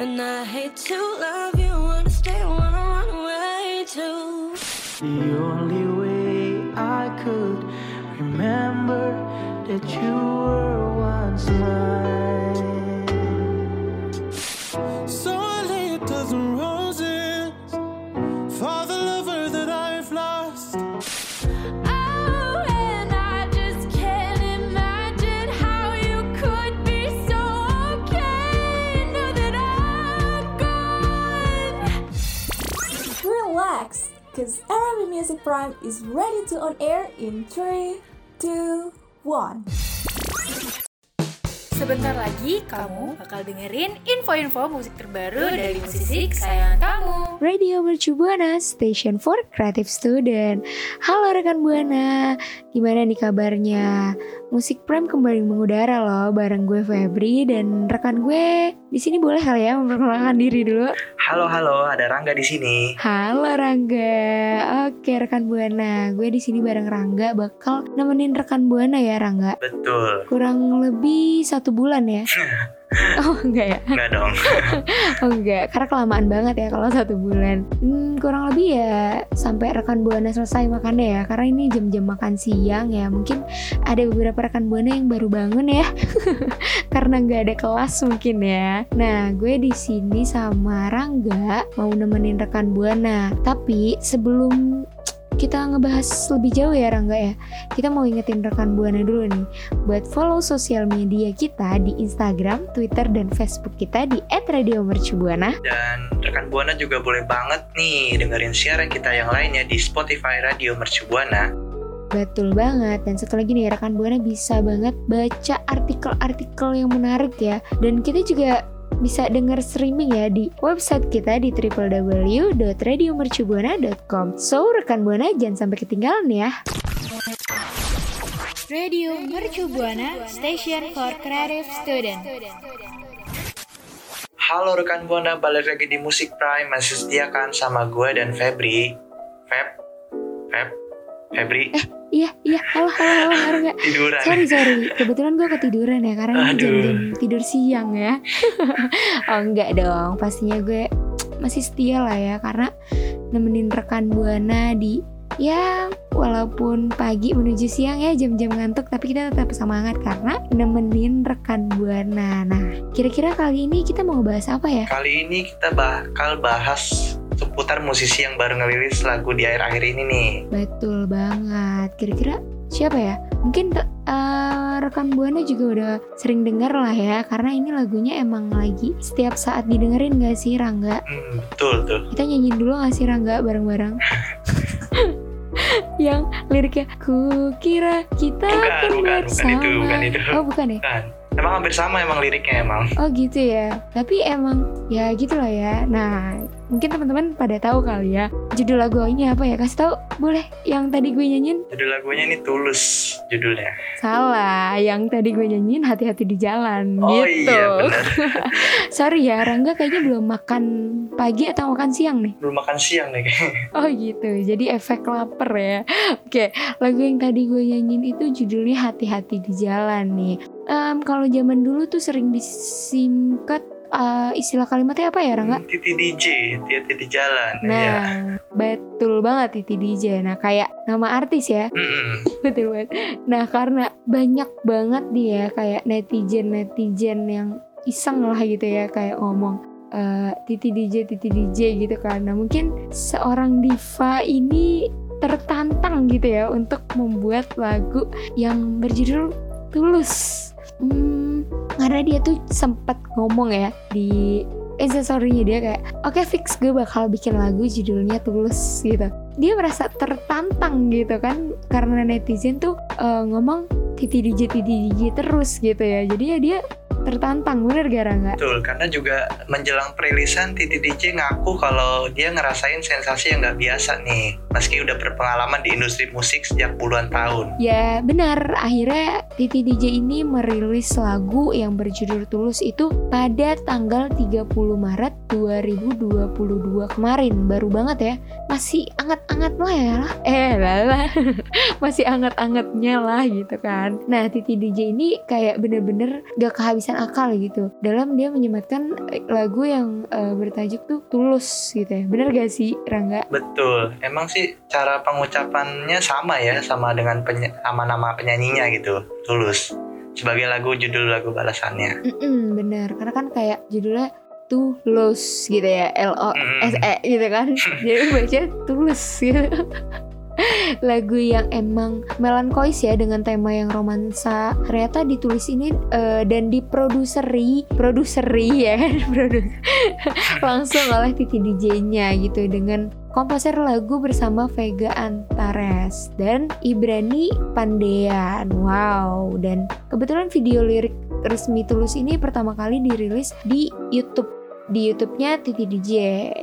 And I hate to love you, wanna stay, wanna run away too. The only way I could remember that you were once mine. Relax, because Arabic Music Prime is ready to on air in 3, 2, 1. Sebentar lagi kamu bakal dengerin info-info musik terbaru dari musisi kesayangan kamu. Radio Mercu Buana, Station for Creative Student. Halo rekan Buana, gimana nih kabarnya? Musik Prime kembali mengudara loh bareng gue Febri dan rekan gue. Di sini boleh kali ya memperkenalkan diri dulu. Halo halo, ada Rangga di sini. Halo Rangga. Oke rekan Buana, gue di sini bareng Rangga bakal nemenin rekan Buana ya Rangga. Betul. Kurang lebih satu bulan ya. Oh enggak ya? Enggak dong. Oh enggak, karena kelamaan banget ya kalau satu bulan. Hmm, kurang lebih ya sampai rekan buana selesai makannya ya, karena ini jam-jam makan siang ya. Mungkin ada beberapa rekan buana yang baru bangun ya, karena nggak ada kelas mungkin ya. Nah, gue di sini sama Rangga mau nemenin rekan buana. Tapi sebelum kita ngebahas lebih jauh ya Rangga ya. Kita mau ingetin rekan Buana dulu nih buat follow sosial media kita di Instagram, Twitter, dan Facebook kita di @radiomercubuana. Dan rekan Buana juga boleh banget nih dengerin siaran kita yang lainnya di Spotify Radio Mercu Buana. Betul banget. Dan satu lagi nih rekan Buana bisa banget baca artikel-artikel yang menarik ya. Dan kita juga bisa denger streaming ya di website kita di www.radiomercubuana.com. So rekan Buana jangan sampai ketinggalan ya. Radio Mercu Buana, Station for Creative Student. Halo rekan Buana, balik lagi di Musik Prime masih sediakan sama gue dan Febri. Feb, Feb, Febri, Iya, iya. Halo, halo, halo, Rangga. tiduran. Sorry, sorry. Kebetulan gue ketiduran ya karena ini Aduh. jam-jam tidur siang ya. oh enggak dong, pastinya gue masih setia lah ya karena nemenin rekan buana di ya walaupun pagi menuju siang ya jam-jam ngantuk tapi kita tetap semangat karena nemenin rekan buana. Nah, kira-kira kali ini kita mau bahas apa ya? Kali ini kita bakal bahas seputar musisi yang baru ngerilis lagu di akhir-akhir ini nih. Betul banget. Kira-kira siapa ya? Mungkin eh, rekan buana juga udah sering denger lah ya, karena ini lagunya emang lagi setiap saat didengerin gak sih Rangga? Hmm, betul tuh. Kita nyanyiin dulu gak sih Rangga bareng-bareng? Yang liriknya Ku kira kita Bukan, akan bukan, bukan itu, bukan itu. Oh bukan ya? Kan, emang hampir sama emang liriknya emang. Oh gitu ya Tapi emang ya gitu lah ya Nah mungkin teman-teman pada tahu kali ya Judul lagu ini apa ya? Kasih tahu boleh yang tadi gue nyanyiin Judul lagunya ini Tulus judulnya. Salah, yang tadi gue nyanyiin hati-hati di jalan Oh gitu. iya benar. Sorry ya, Rangga kayaknya belum makan pagi atau makan siang nih. Belum makan siang nih kayaknya. Oh gitu, jadi efek lapar ya. Oke, lagu yang tadi gue nyanyiin itu judulnya hati-hati di jalan nih. Em, kalau zaman dulu tuh sering disingkat eh, istilah kalimatnya apa ya Rangga? Titi DJ, Titi di jalan. Nah, Iya. betul banget Titi DJ. Nah, kayak nama artis ya. Mm-mm. Betul banget. Nah karena banyak banget dia kayak netizen netizen yang iseng lah gitu ya kayak ngomong eh, titi DJ titi DJ gitu kan. Nah mungkin seorang diva ini tertantang gitu ya untuk membuat lagu yang berjudul Tulus. Hmm, karena dia tuh sempat ngomong ya di instastory-nya dia kayak oke fix gue bakal bikin lagu judulnya Tulus gitu dia merasa tertantang gitu kan karena netizen tuh eh, ngomong titi DJ titi DJ terus gitu ya jadi ya dia tertantang bener gak Rangga? Betul, karena juga menjelang perilisan Titi DJ ngaku kalau dia ngerasain sensasi yang nggak biasa nih. Meski udah berpengalaman di industri musik sejak puluhan tahun. Ya benar, akhirnya Titi DJ ini merilis lagu yang berjudul Tulus itu pada tanggal 30 Maret 2022 kemarin. Baru banget ya, masih anget-anget lah ya lah. Eh lala, masih anget-angetnya lah gitu kan. Nah Titi DJ ini kayak bener-bener gak kehabisan akal gitu. Dalam dia menyematkan eh, lagu yang eh, bertajuk tuh Tulus gitu ya. Bener gak sih Rangga? Betul, emang sih cara pengucapannya sama ya sama dengan penye- sama nama penyanyinya gitu, Tulus. Sebagai lagu judul lagu balasannya. Mm-mm, bener, karena kan kayak judulnya tulus gitu ya, L O S E gitu kan, jadi baca tulus gitu. Lagu yang emang melankolis ya dengan tema yang romansa. Ternyata ditulis ini eh, dan diproduseri, produseri ya kan, produ- langsung oleh Titi DJ-nya gitu dengan komposer lagu bersama Vega Antares dan Ibrani Pandean. Wow, dan kebetulan video lirik resmi Tulus ini pertama kali dirilis di YouTube di YouTube-nya Titi DJ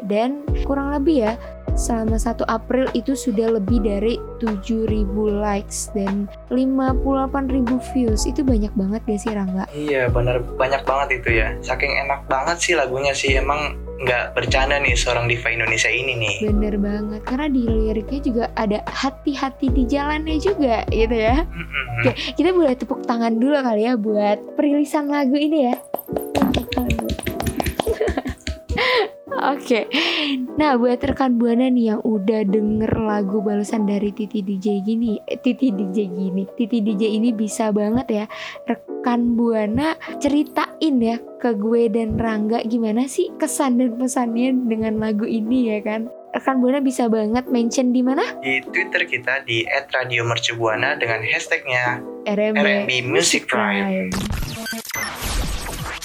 dan kurang lebih ya selama 1 April itu sudah lebih dari 7000 likes dan 58.000 views itu banyak banget gak sih Rangga? Iya, bener banyak banget itu ya. Saking enak banget sih lagunya sih emang nggak bercanda nih seorang diva Indonesia ini nih. Bener banget karena di liriknya juga ada hati-hati di jalannya juga gitu ya. Mm-mm. Oke, kita boleh tepuk tangan dulu kali ya buat perilisan lagu ini ya. Oke, nah buat rekan buana nih yang udah denger lagu balasan dari Titi DJ gini, eh, Titi DJ gini, Titi DJ ini bisa banget ya rekan buana ceritain ya ke gue dan Rangga gimana sih kesan dan pesannya dengan lagu ini ya kan? Rekan buana bisa banget mention di mana? Di Twitter kita di @radiomercubuana dengan hashtagnya RMB, RMB Music Prime.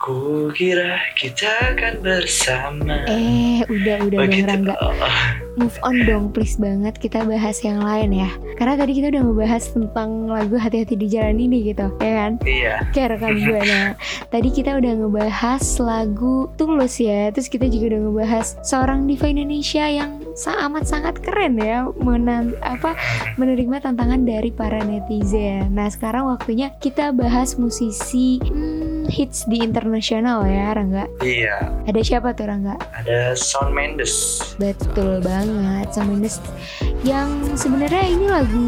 Ku kira kita akan bersama. Eh, udah udah dong Begitu. Rangga. Oh, Move on dong please banget kita bahas yang lain ya. Karena tadi kita udah ngebahas tentang lagu hati-hati di jalan ini gitu, ya kan? iya. Kayak rekan buana. Tadi kita udah ngebahas lagu Tulus ya. Terus kita juga udah ngebahas seorang diva Indonesia yang amat sangat keren ya menan apa menerima tantangan dari para netizen. Nah, sekarang waktunya kita bahas musisi hmm, hits di internasional ya, Rangga. Iya. Ada siapa tuh Rangga? Ada Shawn Mendes. Betul banget sama Mendes yang sebenarnya ini lagu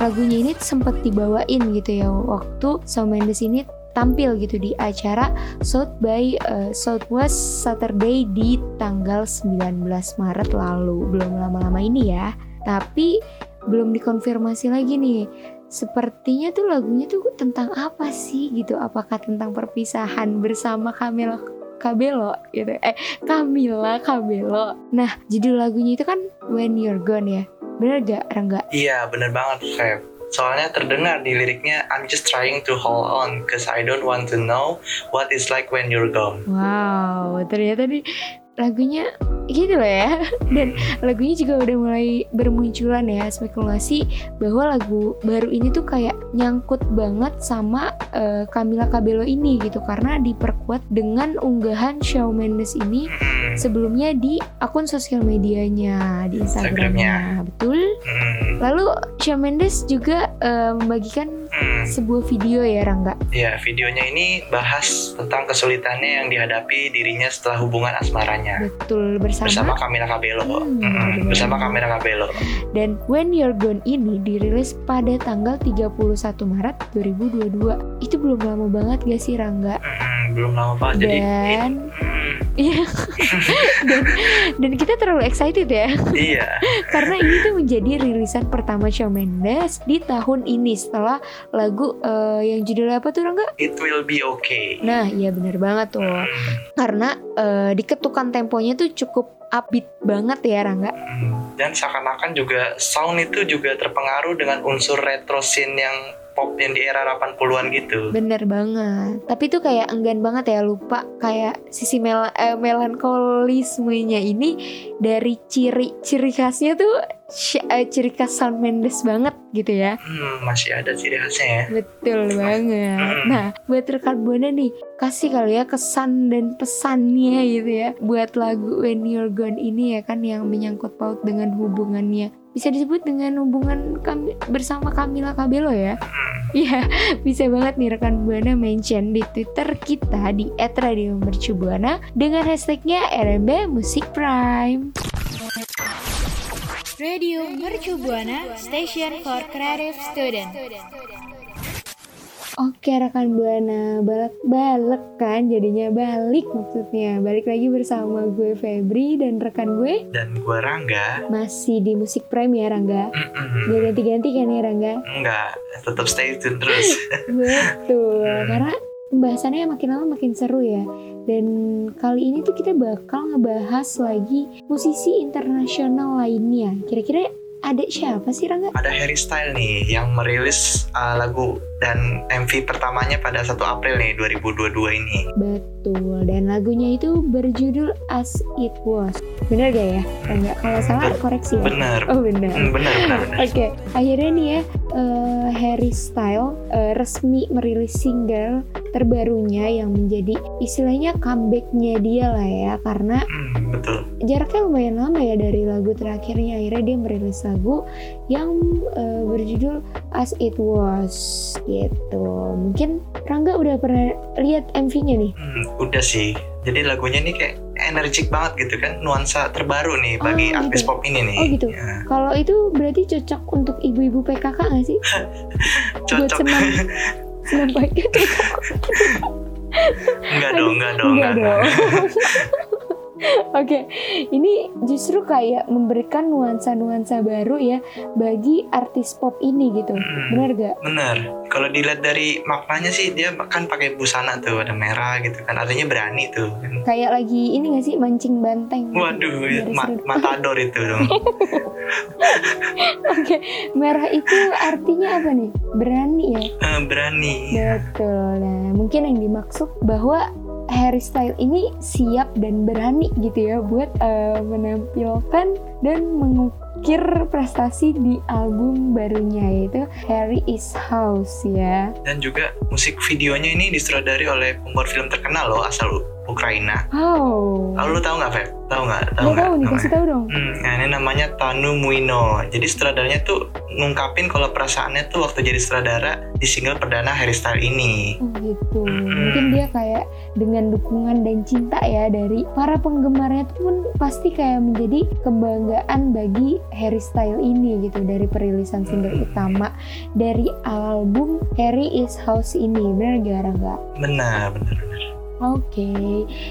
lagunya ini sempat dibawain gitu ya waktu Shawn Mendes ini tampil gitu di acara South by eh, Southwest Saturday di tanggal 19 Maret lalu belum lama-lama ini ya tapi belum dikonfirmasi lagi nih sepertinya tuh lagunya tuh tentang apa sih gitu? Apakah tentang perpisahan bersama Camila Cabello gitu? Eh Camila Cabello. Nah judul lagunya itu kan When You're Gone ya. Bener gak Rangga? Iya, bener banget, Feb. Soalnya terdengar di liriknya I'm just trying to hold on cause I don't want to know what it's like when you're gone. wow ternyata nih lagunya gitu loh ya. Dan lagunya juga udah mulai bermunculan ya spekulasi bahwa lagu baru ini tuh kayak nyangkut banget sama eh, Camila Cabello ini gitu. Karena diperkuat dengan unggahan Shawn Mendes ini sebelumnya di akun sosial medianya di Instagramnya. Betul? Hmm, lalu Shawn Mendes juga eh, membagikan hmm. sebuah video ya Rangga Ya, videonya ini bahas tentang kesulitannya yang dihadapi dirinya setelah hubungan asmaranya betul bersama bersama Camila Cabello. Hmm, Hmm, bersama banget. Camila Cabello. Dan When You're Gone ini dirilis pada tanggal 31 Maret 2022. Itu belum lama banget gak sih Rangga? Hmm, belum lama banget jadi Dan hmm, Iya. dan, dan kita terlalu excited ya iya. karena ini tuh menjadi rilisan pertama Shawn Mendes di tahun ini setelah lagu eh, yang judulnya apa tuh Rangga? It will be okay. Nah, iya bener banget tuh. Hmm, Karena eh, diketukan temponya tuh cukup upbeat banget ya Rangga. hmm. Dan seakan-akan juga sound itu juga terpengaruh dengan unsur retro scene yang pop yang di era 80-an gitu. Bener banget. Tapi tuh kayak enggan banget ya lupa kayak sisi mel eh, melankolismenya ini dari ciri ciri khasnya tuh eh, ciri khas Shawn Mendes banget gitu ya. Hmm, masih ada ciri khasnya ya. Betul banget. Nah, buat rekan Buana nih, kasih kali ya kesan dan pesannya gitu ya buat lagu When You're Gone ini ya kan yang menyangkut paut dengan hubungannya. Bisa disebut dengan hubungan kami bersama Camila Cabello ya. Iya, bisa banget nih rekan Buana mention di Twitter kita di @radiomercubuana dengan hashtagnya RMB Musik Prime. Radio Mercu Buana, station for creative student. Oke rekan Buana, balik-balik kan jadinya balik maksudnya. Balik lagi bersama gue Febri dan rekan gue Dan gua Rangga, masih di Musik Prime ya Rangga. mm-mm, Gak ganti-ganti kan ya Rangga? enggak, tetap stay tune terus. Betul, karena pembahasannya makin lama makin seru ya. Dan kali ini tuh kita bakal ngebahas lagi musisi internasional lainnya. Kira-kira ada siapa sih Rangga? Ada Harry Style nih yang merilis uh, lagu dan MV pertamanya pada 1 April nih 2022 ini. Betul, dan lagunya itu berjudul As It Was. Bener gak ya? Enggak, kalau salah koreksi ya. Bener. Oh bener. Hmm, benar, benar, benar. Oke, akhirnya nih ya eh, Harry Style eh, resmi merilis single terbarunya yang menjadi istilahnya comebacknya dia lah ya karena Hmm, betul. jaraknya lumayan lama ya dari lagu terakhirnya akhirnya dia merilis lagu yang eh, berjudul As It Was gitu. Mungkin Rangga udah pernah lihat MV-nya nih? Hmm, udah sih. Jadi lagunya nih kayak energik banget gitu kan, nuansa terbaru nih bagi Oh, artis gitu. pop ini nih. Oh gitu. Ya, Kalau itu berarti cocok untuk ibu-ibu PKK nggak sih? Buat cocok. senam senam pagi enggak dong, enggak dong, Enggak enggak. dong. Oke, ini justru kayak memberikan nuansa-nuansa baru ya bagi artis pop ini gitu. Hmm. Benar gak? Bener. Kalau dilihat dari maknanya sih dia kan pakai busana tuh ada merah gitu kan, artinya berani tuh. Kayak lagi ini gak sih mancing banteng? Waduh, Dari ma- matador itu dong. Oke, merah itu artinya apa nih? Berani ya? Eh, berani. Betul. Nah, mungkin yang dimaksud bahwa Harry Style ini siap dan berani gitu ya buat eh, menampilkan dan mengukir prestasi di album barunya yaitu Harry is House ya. Dan juga musik videonya ini disutradari oleh pembuat film terkenal loh asal Ukraina. Oh. Lalu lu tahu nggak, Feb? Tahu nggak? Tahu Gak nggak? tahu nih, namanya? kasih tahu dong. Hmm, nah ini namanya Tanu Muino. Jadi sutradaranya tuh ngungkapin kalau perasaannya tuh waktu jadi sutradara di single perdana Harry Style ini. Oh gitu. Mm-mm. Mungkin dia kayak dengan dukungan dan cinta ya dari para penggemarnya itu pun pasti kayak menjadi kebanggaan bagi Harry Style ini gitu dari perilisan single utama dari album Harry is House ini. Benar gak Rangga? Benar, benar, Oke,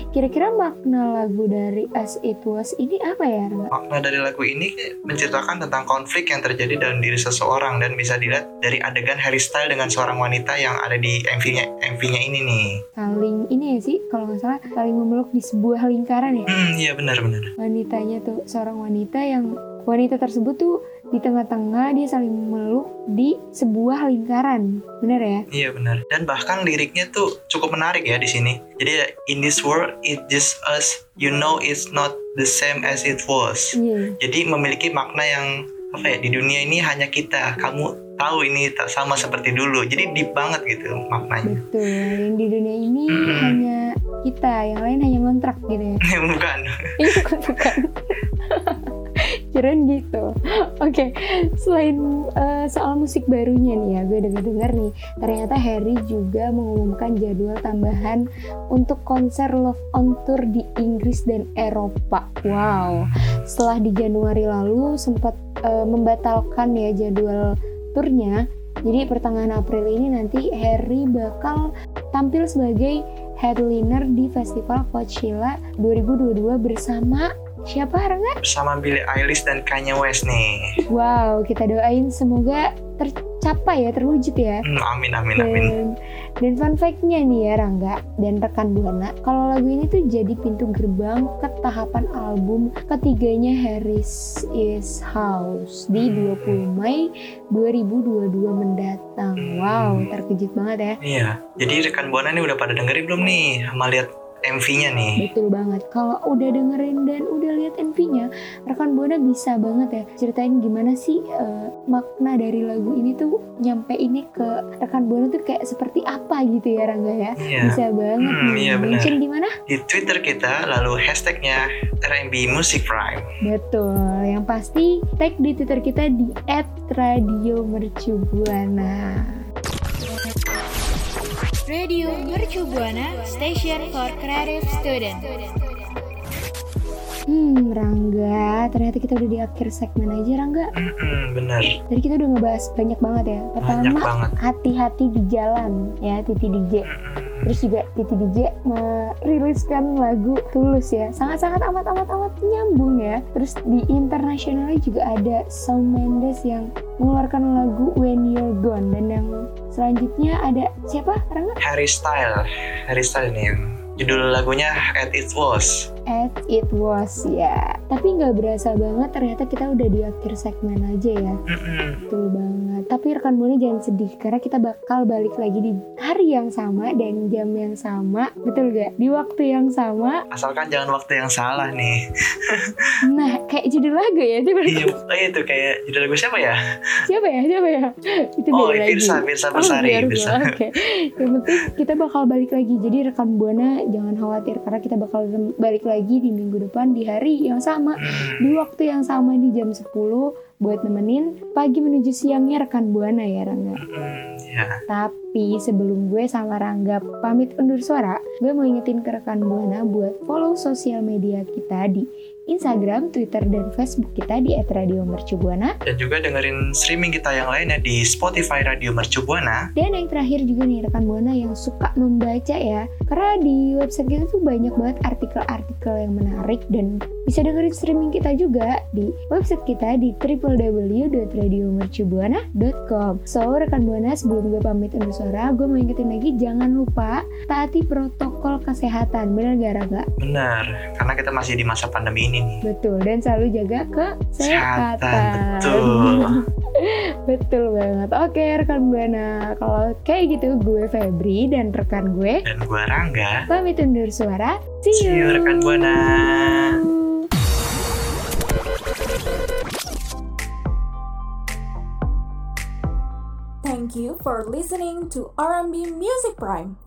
kira-kira makna lagu dari As It Was ini apa ya Rangga? Makna dari lagu ini menceritakan tentang konflik yang terjadi dalam diri seseorang dan bisa dilihat dari adegan Harry Style dengan seorang wanita yang ada di MV-nya MV-nya ini nih. Saling ini ya sih, kalau nggak salah saling memeluk di sebuah lingkaran ya. Hmm, iya benar benar. wanitanya tuh seorang wanita yang wanita tersebut tuh di tengah-tengah dia saling memeluk di sebuah lingkaran bener ya Iya benar. Dan bahkan liriknya tuh cukup menarik ya di sini. Jadi in this world it just us, you know it's not the same as it was. iya Jadi memiliki makna yang apa ya di dunia ini hanya kita. Kamu tahu ini tak sama seperti dulu. Jadi deep banget gitu maknanya. betul yang di dunia ini Mm-mm. hanya kita yang lain hanya ngontrak gitu ya Bukan. Iya bukan bukan kirain gitu. Oke selain eh, soal musik barunya nih ya gue dengar nih ternyata Harry juga mengumumkan jadwal tambahan untuk konser Love on Tour di Inggris dan Eropa. Wow. Setelah di Januari lalu sempat eh, membatalkan ya jadwal turnya jadi pertengahan April ini nanti Harry bakal tampil sebagai headliner di Festival Coachella 2022 bersama siapa Rangga? bersama Billie Eilish dan Kanye West nih. Wow, kita doain semoga tercapai ya, terwujud ya. Hmm, amin amin amin. Dan, dan fun fact-nya nih ya Rangga dan rekan Buana, kalau lagu ini tuh jadi pintu gerbang ke tahapan album ketiganya Harris is House di 20 Mei 2022 mendatang. Wow, terkejut banget ya. Iya. Jadi rekan buana nih udah pada dengerin belum nih sama lihat MV-nya nih? Betul banget. Kalau udah dengerin dan udah lihat MV-nya, rekan Buana bisa banget ya ceritain gimana sih eh, makna dari lagu ini tuh nyampe ini ke rekan Buana tuh kayak seperti apa gitu ya Rangga ya. Iya. Bisa banget Hmm, iya benar. Mention di mana? Di Twitter kita lalu hashtagnya R&B Music Prime. Betul. Yang pasti tag di Twitter kita di @radiomercubuana. Radio Mercu Buana, Station for Creative Student. Hmm, Rangga, ternyata kita udah di akhir segmen aja Rangga. Hmm, bener. Tadi kita udah ngebahas banyak banget ya. Banyak Pertama, banget. hati-hati di jalan ya Titi DJ. Terus juga Titi DJ meriliskan lagu Tulus ya. Sangat-sangat amat-amat-amat nyambung ya. Terus di internasionalnya juga ada Shawn Mendes yang mengeluarkan lagu When You're Gone dan yang selanjutnya ada siapa? Rangga? Harry Style. Harry Style nih yang judul lagunya At It Was. As It Was ya. Tapi nggak berasa banget ternyata kita udah di akhir segmen aja ya. Betul banget. Tapi rekan buana jangan sedih karena kita bakal balik lagi di hari yang sama dan jam yang sama. Betul gak? Di waktu yang sama. Asalkan jangan waktu yang salah nih. Nah, kayak judul lagu ya. Coba Iya, oh, itu kayak judul lagu siapa ya? siapa ya? Siapa ya? Itu Oh, beda lagi. Firsa, Firsa Oh. Oke. Yang penting kita bakal balik lagi. Jadi rekan buana jangan khawatir karena kita bakal balik lagi di minggu depan di hari yang sama. Hmm, Di waktu yang sama di jam 10 buat nemenin pagi menuju siangnya rekan buana ya Rangga. hmm, ya. Tapi sebelum gue sama Rangga pamit undur suara, gue mau ingetin ke rekan Buana buat follow sosial media kita di Instagram, Twitter, dan Facebook kita di @radiomercubuana. Dan juga dengerin streaming kita yang lainnya di Spotify Radio Mercu Buana. Dan yang terakhir juga nih rekan Buana yang suka membaca ya. Karena di website kita tuh banyak banget artikel-artikel yang menarik dan bisa dengerin streaming kita juga di website kita di www.radiomercubuana.com. So rekan Buana sebelum gue pamit undur suara, gue mau ingetin lagi jangan lupa taati protokol kesehatan. Bener gak Raga? Benar, karena kita masih di masa pandemi ini nih. Betul dan selalu jaga kesehatan. Betul. Betul banget. Oke rekan Buana, kalau kayak gitu gue Febri dan rekan gue Dan gua Rangga. pamit undur suara. See you. See you rekan Buana. Thank you for listening to R&B Music Prime.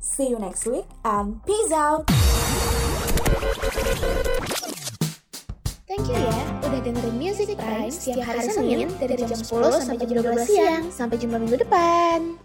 See you next week and peace out. Thank you ya, udah dengerin Music Prime setiap hari Senin dari jam 10 sampai jam 12 siang. Sampai jumpa minggu depan.